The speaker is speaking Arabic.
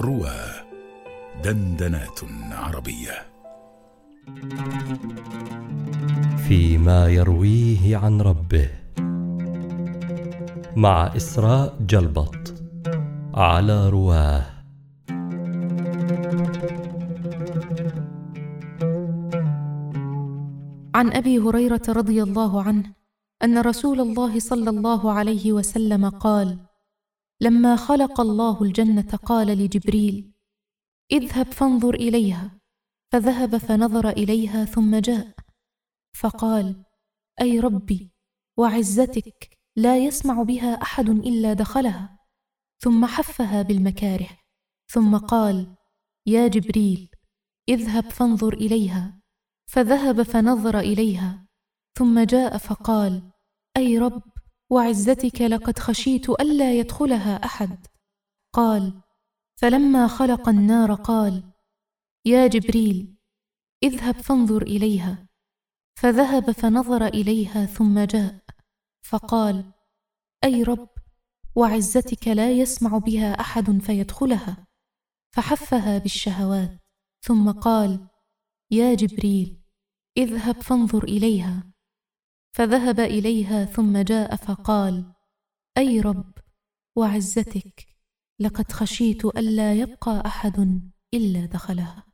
روى دندنات عربية. فيما يرويه عن ربه. مع إسراء جلبط على رواه. عن أبي هريرة رضي الله عنه أن رسول الله صلى الله عليه وسلم قال لما خلق الله الجنة قال لجبريل اذهب فانظر إليها. فذهب فنظر إليها ثم جاء فقال أي ربي وعزتك لا يسمع بها أحد إلا دخلها. ثم حفها بالمكاره ثم قال يا جبريل اذهب فانظر إليها. فذهب فنظر إليها ثم جاء فقال أي رب وعزتك لقد خشيت ألا يدخلها أحد. قال فلما خلق النار قال يا جبريل اذهب فانظر إليها. فذهب فنظر إليها ثم جاء فقال أي رب وعزتك لا يسمع بها أحد فيدخلها. فحفها بالشهوات ثم قال يا جبريل اذهب فانظر إليها. فذهب إليها ثم جاء فقال أي رب وعزتك لقد خشيت ألا يبقى أحد إلا دخلها.